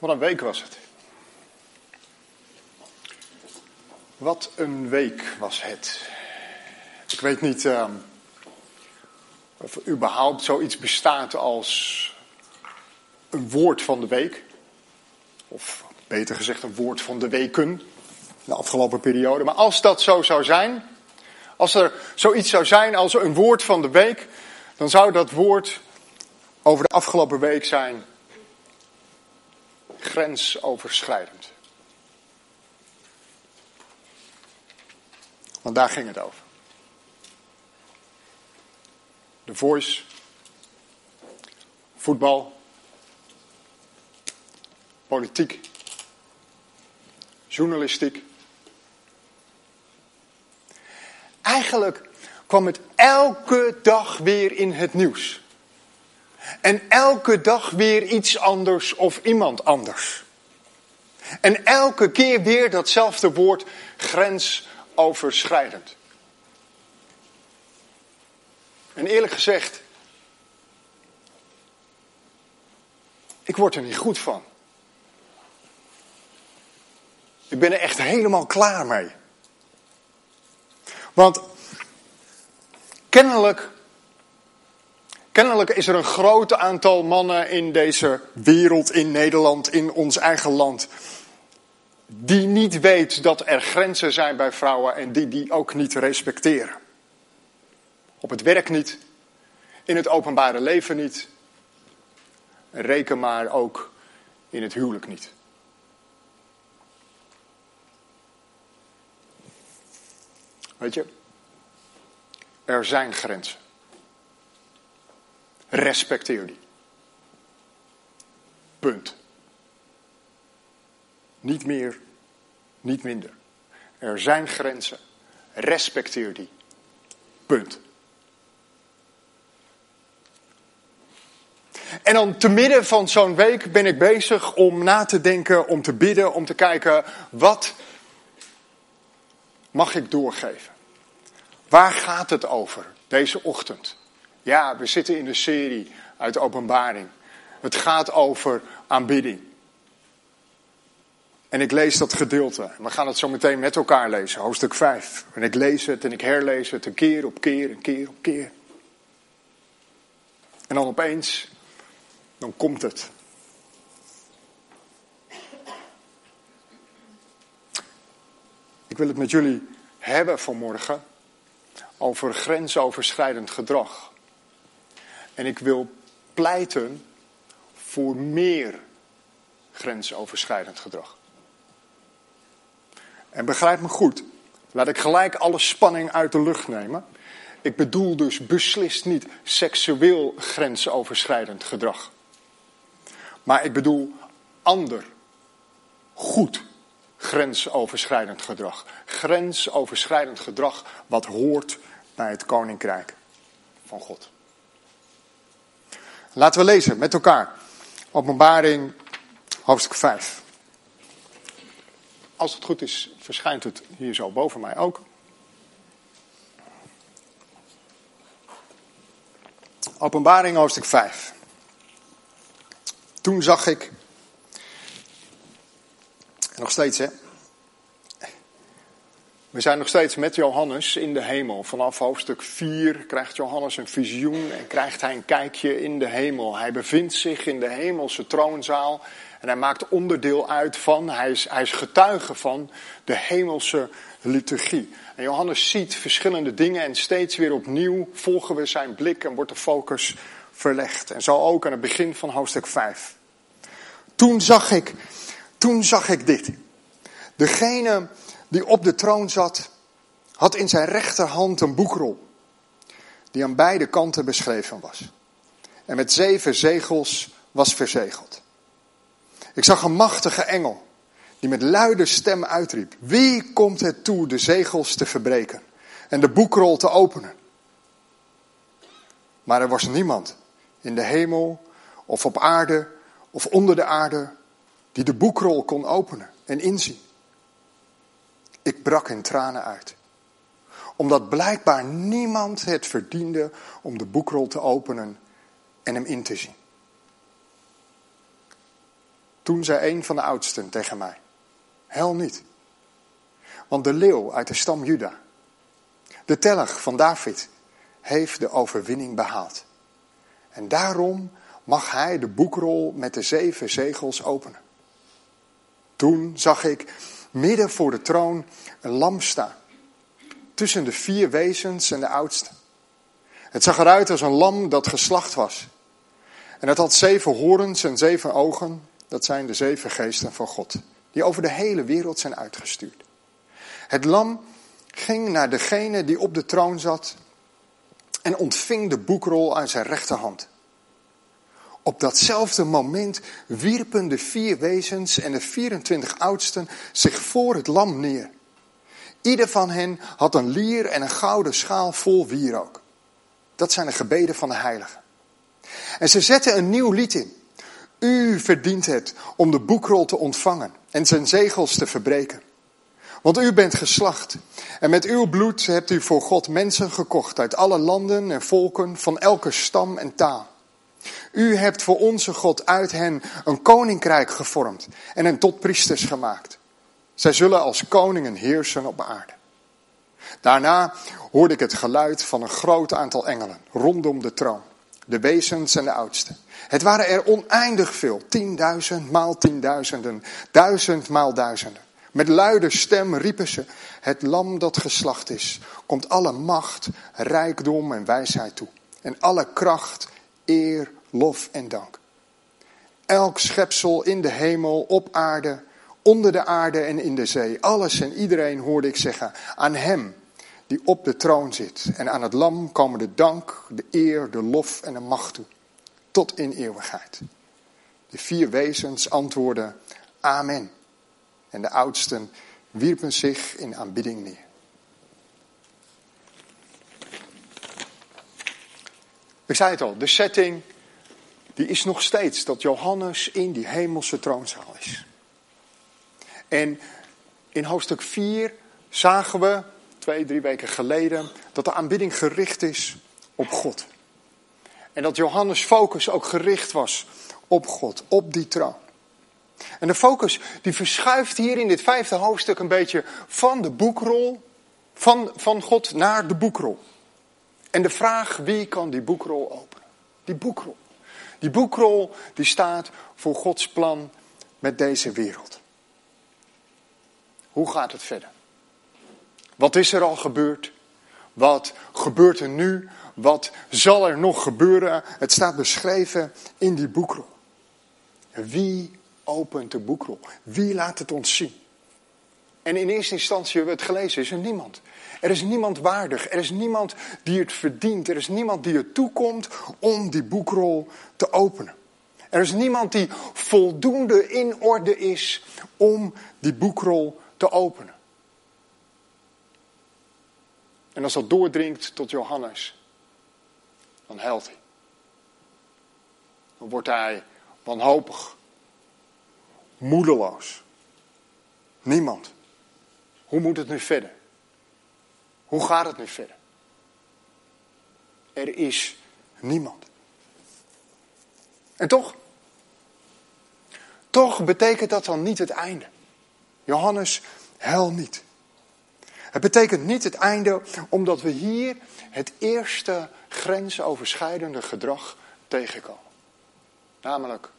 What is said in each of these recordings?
Wat een week was het. Wat een week was het. Ik weet niet uh, of er überhaupt zoiets bestaat als een woord van de week. Of beter gezegd een woord van de weken. De afgelopen periode. Maar als dat zo zou zijn. Als er zoiets zou zijn als een woord van de week. Dan zou dat woord over de afgelopen week zijn grensoverschrijdend. Want daar ging het over. De voice, voetbal, politiek, journalistiek. Eigenlijk kwam het elke dag weer in het nieuws. En elke dag weer iets anders of iemand anders. En elke keer weer datzelfde woord grensoverschrijdend. En eerlijk gezegd, ik word er niet goed van. Ik ben er echt helemaal klaar mee. Want kennelijk Kennelijk is er een groot aantal mannen in deze wereld, in Nederland, in ons eigen land, die niet weet dat er grenzen zijn bij vrouwen en die die ook niet respecteren. Op het werk niet, in het openbare leven niet, reken maar ook in het huwelijk niet. Weet je, er zijn grenzen. Respecteer die. Punt. Niet meer, niet minder. Er zijn grenzen. Respecteer die. Punt. En dan te midden van zo'n week ben ik bezig om na te denken, om te bidden, om te kijken wat mag ik doorgeven. Waar gaat het over deze ochtend? Ja, we zitten in de serie uit Openbaring. Het gaat over aanbidding. En ik lees dat gedeelte. We gaan het zo meteen met elkaar lezen, hoofdstuk 5. En ik lees het en ik herlees het een keer op keer, een keer op keer. En dan opeens, dan komt het. Ik wil het met jullie hebben vanmorgen over grensoverschrijdend gedrag. En ik wil pleiten voor meer grensoverschrijdend gedrag. En begrijp me goed, laat ik gelijk alle spanning uit de lucht nemen. Ik bedoel dus beslist niet seksueel grensoverschrijdend gedrag. Maar ik bedoel ander, goed grensoverschrijdend gedrag. Grensoverschrijdend gedrag wat hoort bij het koninkrijk van God. Laten we lezen met elkaar. Openbaring, hoofdstuk 5. Als het goed is, verschijnt het hier zo boven mij ook. Openbaring, hoofdstuk 5. Toen zag ik, nog steeds hè, we zijn nog steeds met Johannes in de hemel. Vanaf hoofdstuk 4 krijgt Johannes een visioen en krijgt hij een kijkje in de hemel. Hij bevindt zich in de hemelse troonzaal en hij maakt onderdeel uit van, hij is, hij is getuige van de hemelse liturgie. En Johannes ziet verschillende dingen en steeds weer opnieuw volgen we zijn blik en wordt de focus verlegd. En zo ook aan het begin van hoofdstuk 5. Toen zag ik, toen zag ik dit. Degene die op de troon zat, had in zijn rechterhand een boekrol, die aan beide kanten beschreven was. En met zeven zegels was verzegeld. Ik zag een machtige engel, die met luide stem uitriep, wie komt het toe de zegels te verbreken en de boekrol te openen? Maar er was niemand in de hemel of op aarde of onder de aarde die de boekrol kon openen en inzien. Ik brak in tranen uit. Omdat blijkbaar niemand het verdiende om de boekrol te openen en hem in te zien. Toen zei een van de oudsten tegen mij: Hel niet. Want de leeuw uit de stam Juda, de tellig van David, heeft de overwinning behaald. En daarom mag hij de boekrol met de zeven zegels openen. Toen zag ik midden voor de troon een lam staan, tussen de vier wezens en de oudste. Het zag eruit als een lam dat geslacht was. En het had zeven horens en zeven ogen, dat zijn de zeven geesten van God, die over de hele wereld zijn uitgestuurd. Het lam ging naar degene die op de troon zat en ontving de boekrol uit zijn rechterhand. Op datzelfde moment wierpen de vier wezens en de 24 oudsten zich voor het lam neer. Ieder van hen had een lier en een gouden schaal vol wierook. Dat zijn de gebeden van de heiligen. En ze zetten een nieuw lied in. U verdient het om de boekrol te ontvangen en zijn zegels te verbreken. Want u bent geslacht en met uw bloed hebt u voor God mensen gekocht uit alle landen en volken, van elke stam en taal. U hebt voor onze God uit hen een koninkrijk gevormd en hen tot priesters gemaakt. Zij zullen als koningen heersen op aarde. Daarna hoorde ik het geluid van een groot aantal engelen rondom de troon. De wezens en de oudsten. Het waren er oneindig veel. Tienduizend maal tienduizenden. Duizend maal duizenden. Met luide stem riepen ze, het lam dat geslacht is, komt alle macht, rijkdom en wijsheid toe. En alle kracht, eer, lof en dank. Elk schepsel in de hemel, op aarde, onder de aarde en in de zee, alles en iedereen hoorde ik zeggen, aan hem die op de troon zit. En aan het lam komen de dank, de eer, de lof en de macht toe, tot in eeuwigheid. De vier wezens antwoorden, amen. En de oudsten wierpen zich in aanbidding neer. Ik zei het al, de setting die is nog steeds dat Johannes in die hemelse troonzaal is. En in hoofdstuk 4 zagen we, twee, drie weken geleden, dat de aanbidding gericht is op God. En dat Johannes' focus ook gericht was op God, op die troon. En de focus die verschuift hier in dit vijfde hoofdstuk een beetje van de boekrol, van, van God naar de boekrol. En de vraag, wie kan die boekrol openen? Die boekrol. Die boekrol die staat voor Gods plan met deze wereld. Hoe gaat het verder? Wat is er al gebeurd? Wat gebeurt er nu? Wat zal er nog gebeuren? Het staat beschreven in die boekrol. Wie opent de boekrol? Wie laat het ons zien? En in eerste instantie hebben we het gelezen, is er niemand. Er is niemand waardig, er is niemand die het verdient, er is niemand die het toekomt om die boekrol te openen. Er is niemand die voldoende in orde is om die boekrol te openen. En als dat doordringt tot Johannes, dan helpt hij. Dan wordt hij wanhopig, moedeloos. Niemand. Hoe moet het nu verder? Hoe gaat het nu verder? Er is niemand. En toch, toch betekent dat dan niet het einde. Johannes, hel niet. Het betekent niet het einde omdat we hier het eerste grensoverschrijdende gedrag tegenkomen. Namelijk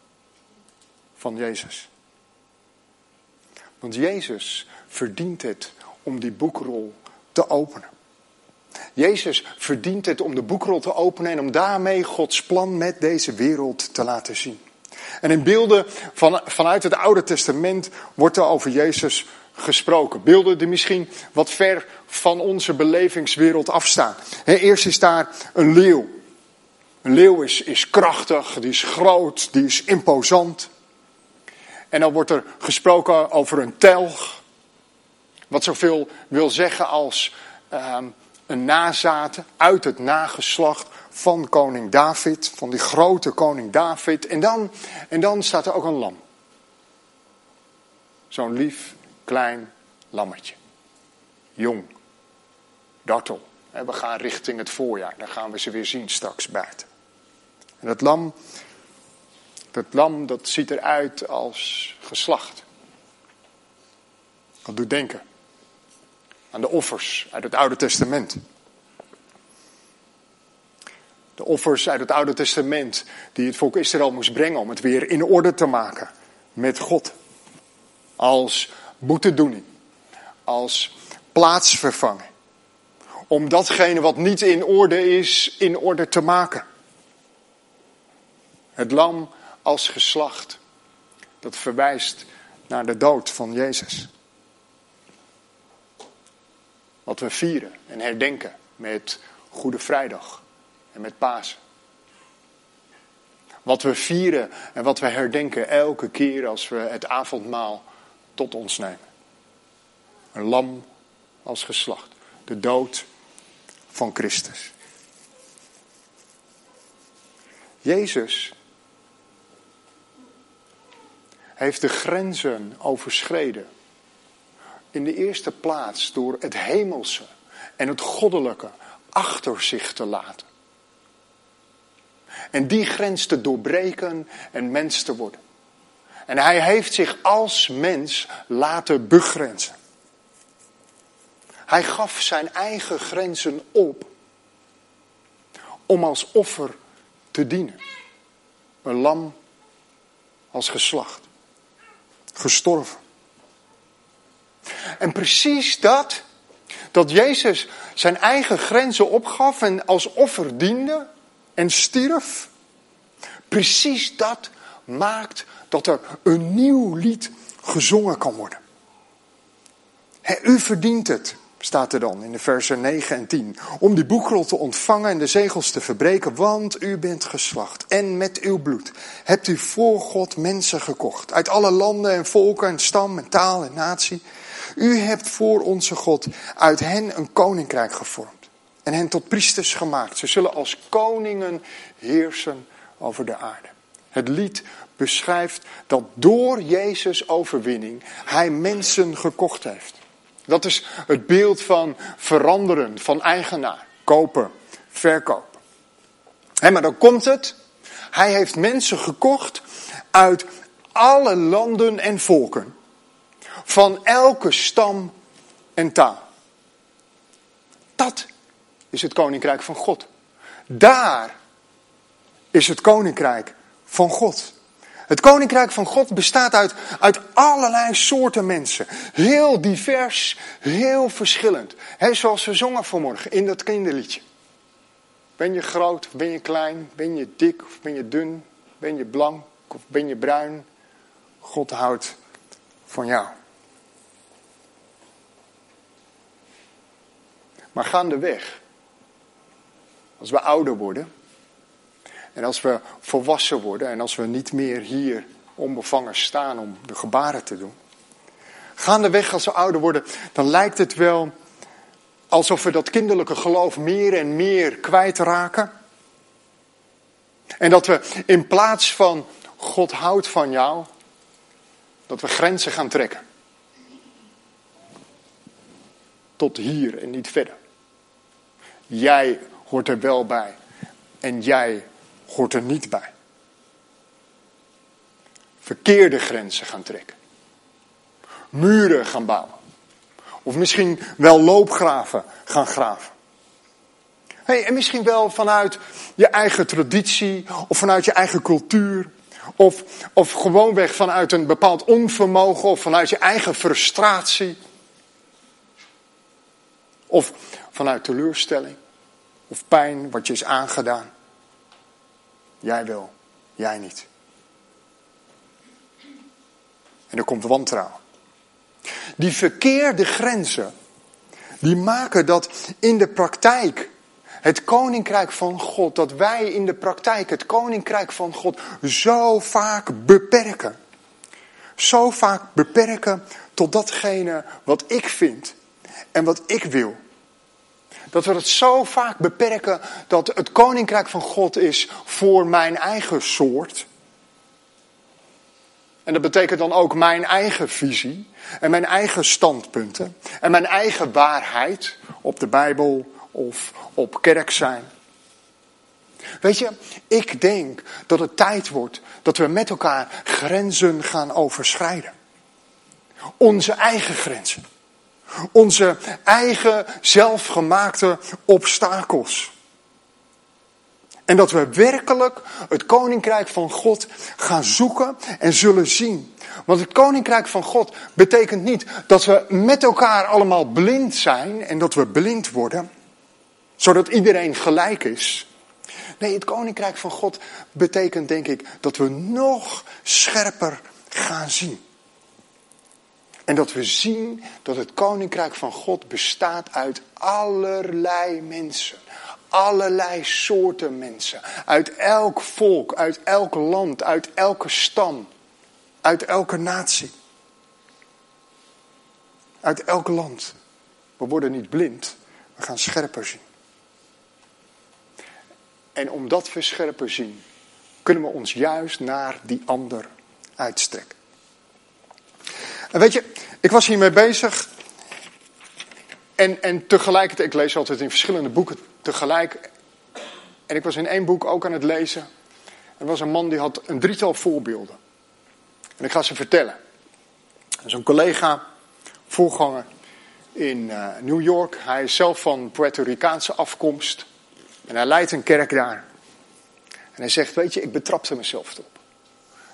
van Jezus. Want Jezus verdient het om die boekrol te openen. Jezus verdient het om de boekrol te openen en om daarmee Gods plan met deze wereld te laten zien. En in beelden van, vanuit het Oude Testament wordt er over Jezus gesproken. Beelden die misschien wat ver van onze belevingswereld afstaan. eerst is daar een leeuw. Een leeuw is, is krachtig, die is groot, die is imposant. En dan wordt er gesproken over een telg. Wat zoveel wil zeggen als uh, een nazaten uit het nageslacht van koning David, van die grote koning David. En dan, en dan staat er ook een lam. Zo'n lief, klein lammetje. Jong, dartel. We gaan richting het voorjaar, dan gaan we ze weer zien straks buiten. En dat lam Dat lam dat ziet eruit als geslacht. Dat doet denken aan de offers uit het Oude Testament. De offers uit het Oude Testament die het volk Israël moest brengen om het weer in orde te maken met God. Als boetedoening, als plaatsvervanging. Om datgene wat niet in orde is, in orde te maken. Het lam als geslacht, dat verwijst naar de dood van Jezus. Wat we vieren en herdenken met Goede Vrijdag en met Pasen. Wat we vieren en wat we herdenken elke keer als we het avondmaal tot ons nemen. Een lam als geslacht. De dood van Christus. Jezus heeft de grenzen overschreden. In de eerste plaats door het hemelse en het goddelijke achter zich te laten. En die grens te doorbreken en mens te worden. En hij heeft zich als mens laten begrenzen. Hij gaf zijn eigen grenzen op om als offer te dienen. Een lam als geslacht. Gestorven. En precies dat, dat Jezus zijn eigen grenzen opgaf en als offer diende en stierf, precies dat maakt dat er een nieuw lied gezongen kan worden. u verdient het, staat er dan in de versen 9 en 10. Om die boekrol te ontvangen en de zegels te verbreken, want u bent geslacht. En met uw bloed hebt u voor God mensen gekocht. Uit alle landen en volken en stam en taal en natie. U hebt voor onze God uit hen een koninkrijk gevormd. En hen tot priesters gemaakt. Ze zullen als koningen heersen over de aarde. Het lied beschrijft dat door Jezus' overwinning hij mensen gekocht heeft. Dat is het beeld van veranderen, van eigenaar, kopen, verkopen. maar dan komt het. Hij heeft mensen gekocht uit alle landen en volken. Van elke stam en taal. Dat is het koninkrijk van God. Daar is het koninkrijk van God. Het koninkrijk van God bestaat uit, uit allerlei soorten mensen. Heel divers, heel verschillend. He, zoals we zongen vanmorgen in dat kinderliedje. Ben je groot ben je klein? Ben je dik of ben je dun? Ben je blank of ben je bruin? God houdt van jou. Maar gaandeweg, als we ouder worden, en als we volwassen worden en als we niet meer hier onbevangen staan om de gebaren te doen. Gaandeweg als we ouder worden, dan lijkt het wel alsof we dat kinderlijke geloof meer en meer kwijtraken. En dat we in plaats van God houdt van jou, dat we grenzen gaan trekken. Tot hier en niet verder. Jij hoort er wel bij. En jij hoort er niet bij. Verkeerde grenzen gaan trekken. Muren gaan bouwen. Of misschien wel loopgraven gaan graven. Hey, en misschien wel vanuit je eigen traditie of vanuit je eigen cultuur. Of, of gewoonweg vanuit een bepaald onvermogen of vanuit je eigen frustratie. Of vanuit teleurstelling of pijn wat je is aangedaan. Jij wel, jij niet. En er komt wantrouwen. Die verkeerde grenzen, die maken dat in de praktijk het koninkrijk van God, dat wij in de praktijk het koninkrijk van God zo vaak beperken. Zo vaak beperken tot datgene wat ik vind en wat ik wil. Dat we het zo vaak beperken dat het koninkrijk van God is voor mijn eigen soort. En dat betekent dan ook mijn eigen visie en mijn eigen standpunten en mijn eigen waarheid op de Bijbel of op kerk zijn. Weet je, ik denk dat het tijd wordt dat we met elkaar grenzen gaan overschrijden. Onze eigen grenzen. Onze eigen zelfgemaakte obstakels. En dat we werkelijk het koninkrijk van God gaan zoeken en zullen zien. Want het koninkrijk van God betekent niet dat we met elkaar allemaal blind zijn en dat we blind worden, zodat iedereen gelijk is. Nee, het koninkrijk van God betekent denk ik dat we nog scherper gaan zien. En dat we zien dat het koninkrijk van God bestaat uit allerlei mensen. Allerlei soorten mensen. Uit elk volk, uit elk land, uit elke stam. Uit elke natie. Uit elk land. We worden niet blind, we gaan scherper zien. En omdat we scherper zien, kunnen we ons juist naar die ander uitstrekken. En weet je, ik was hiermee bezig. En, en tegelijkertijd, ik lees altijd in verschillende boeken tegelijk. En ik was in één boek ook aan het lezen. Er was een man die had een drietal voorbeelden. En ik ga ze vertellen. Een collega, voorganger in uh, New York. Hij is zelf van Puerto Ricaanse afkomst. En hij leidt een kerk daar. En hij zegt, weet je, ik betrapte mezelf op.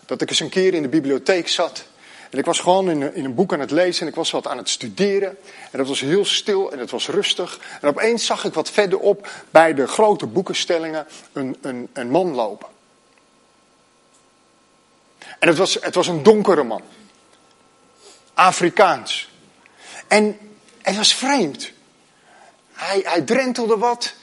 Dat ik eens een keer in de bibliotheek zat. En ik was gewoon in in een boek aan het lezen en ik was wat aan het studeren. En dat was heel stil en het was rustig. En opeens zag ik wat verderop bij de grote boekenstellingen een, een, een man lopen. En het was, het was een donkere man. Afrikaans. En het was vreemd. Hij, hij drentelde wat.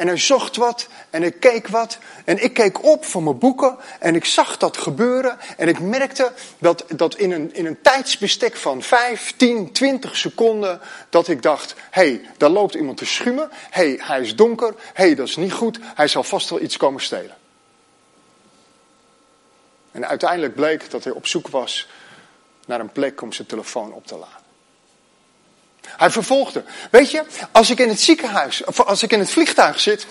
En hij zocht wat en ik keek wat. En ik keek op van mijn boeken en ik zag dat gebeuren. En ik merkte dat, dat in, een, in een tijdsbestek van 5, 10, 20 seconden... dat ik dacht, hé, hey, daar loopt iemand te schuimen. Hé, hey, hij is donker. Hé, hey, dat is niet goed. Hij zal vast wel iets komen stelen. En uiteindelijk bleek dat hij op zoek was naar een plek om zijn telefoon op te laden. Hij vervolgde. Weet je, als ik in het ziekenhuis, of als ik in het vliegtuig zit,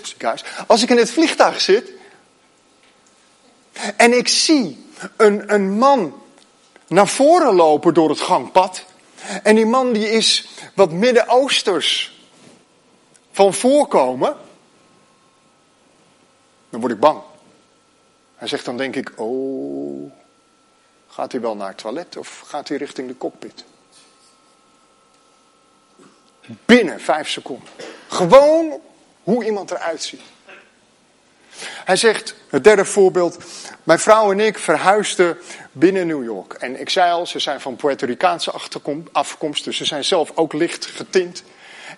als ik in het vliegtuig zit en ik zie een, een man naar voren lopen door het gangpad en die man die is wat Midden-Oosters van voorkomen, dan word ik bang. Hij zegt dan denk ik, oh, gaat hij wel naar het toilet of gaat hij richting de cockpit? Binnen vijf seconden. Gewoon hoe iemand eruit ziet. Hij zegt, het derde voorbeeld. Mijn vrouw en ik verhuisden binnen New York. En ik zei al, ze zijn van Puerto Ricaanse afkomst, dus ze zijn zelf ook licht getint.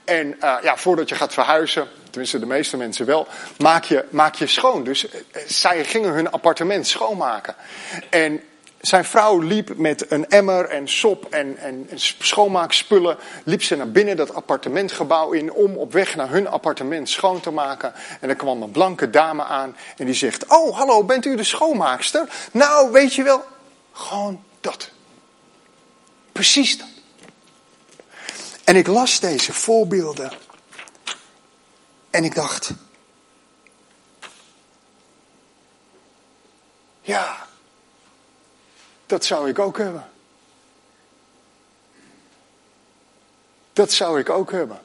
En uh, ja, voordat je gaat verhuizen, tenminste de meeste mensen wel, maak je, maak je schoon. Dus uh, zij gingen hun appartement schoonmaken. En zijn vrouw liep met een emmer en sop en, en, schoonmaakspullen. Liep ze naar binnen dat appartementgebouw in om op weg naar hun appartement schoon te maken. En er kwam een blanke dame aan en die zegt: Oh, hallo, bent u de schoonmaakster? Nou, weet je wel, gewoon dat. Precies dat. En ik las deze voorbeelden. En ik dacht. Ja, dat zou ik ook hebben. Dat zou ik ook hebben.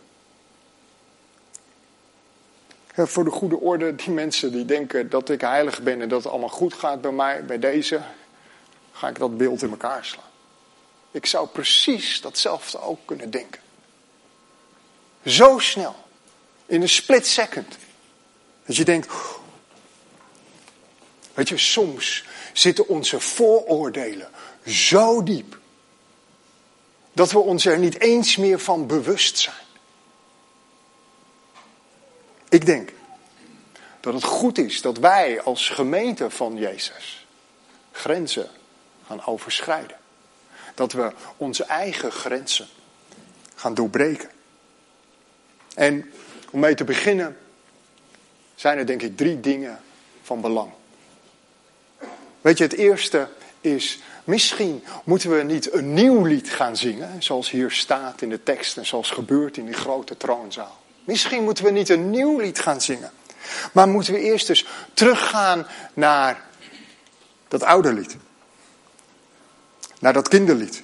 voor de goede orde, die mensen die denken dat ik heilig ben en dat het allemaal goed gaat bij mij, bij deze, ga ik dat beeld in elkaar slaan. Ik zou precies datzelfde ook kunnen denken. Zo snel, in een split second, dat je denkt, weet je, soms zitten onze vooroordelen zo diep dat we ons er niet eens meer van bewust zijn. Ik denk dat het goed is dat wij als gemeente van Jezus grenzen gaan overschrijden. Dat we onze eigen grenzen gaan doorbreken. En om mee te beginnen zijn er denk ik drie dingen van belang. Weet je, het eerste is, misschien moeten we niet een nieuw lied gaan zingen, zoals hier staat in de tekst en zoals gebeurt in die grote troonzaal. Misschien moeten we niet een nieuw lied gaan zingen. Maar moeten we eerst dus teruggaan naar dat oude lied. Naar dat kinderlied.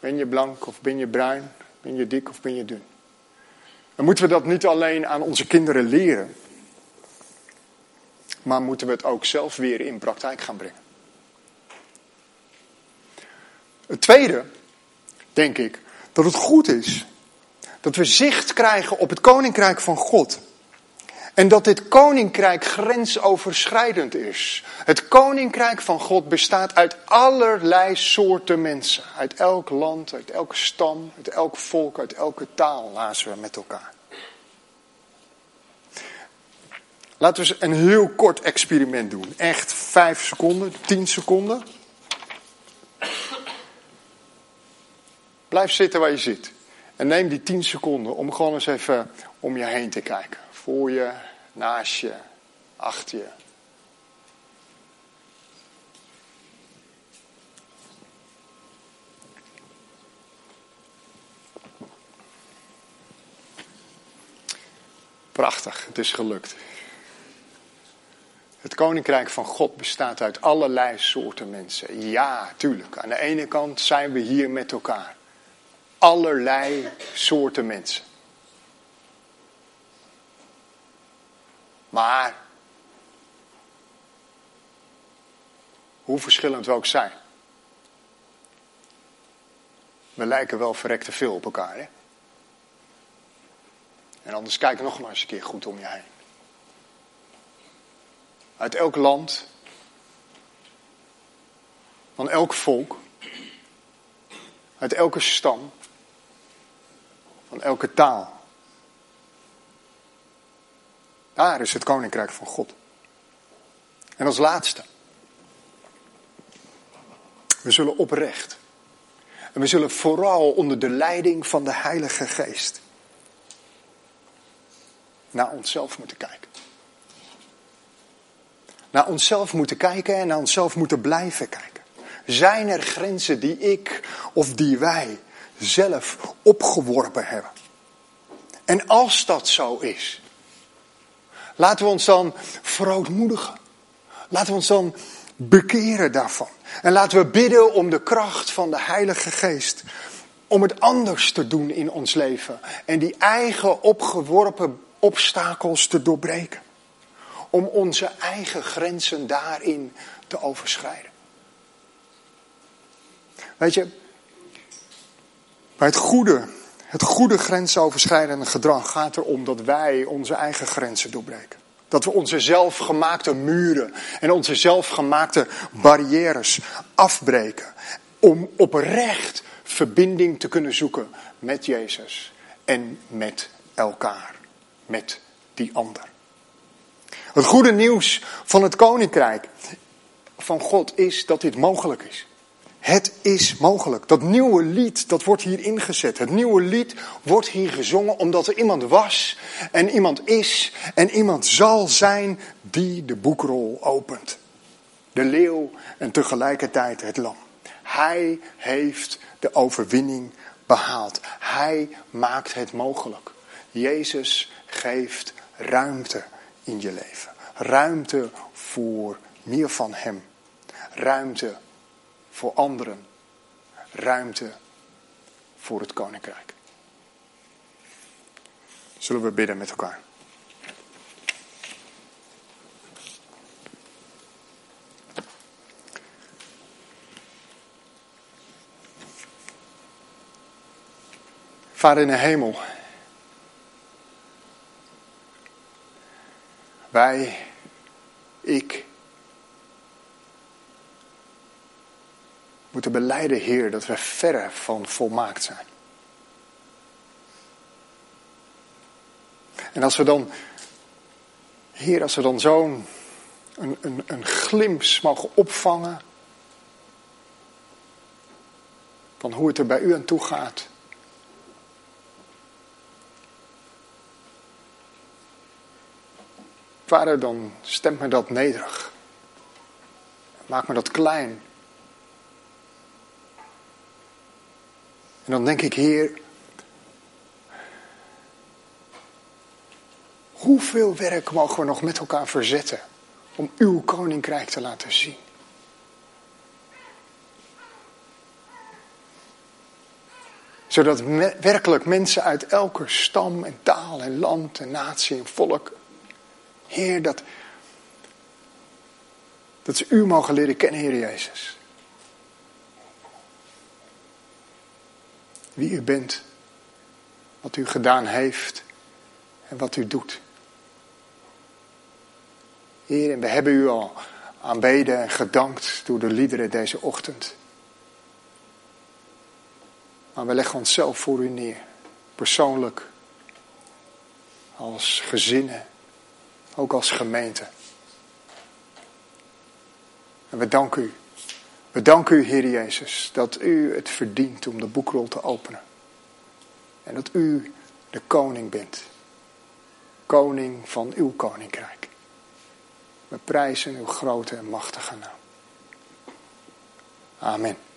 Ben je blank of ben je bruin? Ben je dik of ben je dun? Dan moeten we dat niet alleen aan onze kinderen leren. Maar moeten we het ook zelf weer in praktijk gaan brengen. Het tweede, denk ik, dat het goed is dat we zicht krijgen op het koninkrijk van God. En dat dit koninkrijk grensoverschrijdend is. Het koninkrijk van God bestaat uit allerlei soorten mensen. Uit elk land, uit elke stam, uit elk volk, uit elke taal lazen we met elkaar. Laten we eens een heel kort experiment doen. Echt vijf seconden, tien seconden. Blijf zitten waar je zit. En neem die tien seconden om gewoon eens even om je heen te kijken. Voor je, naast je, achter je. Prachtig, het is gelukt. Het koninkrijk van God bestaat uit allerlei soorten mensen. Ja, tuurlijk. Aan de ene kant zijn we hier met elkaar. Allerlei soorten mensen. Maar, hoe verschillend we ook zijn, we lijken wel verrekte veel op elkaar. Hè? En anders kijk nog maar eens een keer goed om je heen. Uit elk land, van elk volk, uit elke stam, van elke taal. Daar is het koninkrijk van God. En als laatste. We zullen oprecht. En we zullen vooral onder de leiding van de Heilige Geest naar onszelf moeten kijken. Naar onszelf moeten kijken en naar onszelf moeten blijven kijken. Zijn er grenzen die ik of die wij zelf opgeworpen hebben? En als dat zo is, Laten we ons dan verootmoedigen. Laten we ons dan bekeren daarvan. En laten we bidden om de kracht van de Heilige Geest. Om het anders te doen in ons leven. En die eigen opgeworpen obstakels te doorbreken. Om onze eigen grenzen daarin te overschrijden. Weet je, bij het goede het goede grensoverschrijdende gedrag gaat erom dat wij onze eigen grenzen doorbreken. Dat we onze zelfgemaakte muren en onze zelfgemaakte barrières afbreken. Om oprecht verbinding te kunnen zoeken met Jezus en met elkaar, met die ander. Het goede nieuws van het koninkrijk van God is dat dit mogelijk is. Het is mogelijk. Dat nieuwe lied, dat wordt hier ingezet. Het nieuwe lied wordt hier gezongen omdat er iemand was en iemand is en iemand zal zijn die de boekrol opent. De leeuw en tegelijkertijd het lam. Hij heeft de overwinning behaald. Hij maakt het mogelijk. Jezus geeft ruimte in je leven. Ruimte voor meer van Hem. Ruimte voor anderen ruimte voor het koninkrijk. Zullen we bidden met elkaar? Vader in de hemel. Wij, ik, moeten beleiden, Heer, dat we verre van volmaakt zijn. En als we dan, Heer, als we dan zo'n een, een, een glimps mogen opvangen van hoe het er bij u aan toe gaat. Vader, dan stemt me dat nederig. Maak me dat klein. En dan denk ik, Heer, hoeveel werk mogen we nog met elkaar verzetten om uw koninkrijk te laten zien? Zodat werkelijk mensen uit elke stam en taal en land en natie en volk, Heer, dat, dat ze u mogen leren kennen, Heer Jezus. Wie u bent, wat u gedaan heeft en wat u doet. Heer, en we hebben u al aanbeden en gedankt door de liederen deze ochtend. Maar we leggen onszelf voor u neer, persoonlijk, als gezinnen, ook als gemeente. En we danken u. We danken u, Heer Jezus, dat u het verdient om de boekrol te openen. En dat u de koning bent. Koning van uw koninkrijk. We prijzen uw grote en machtige naam. Amen.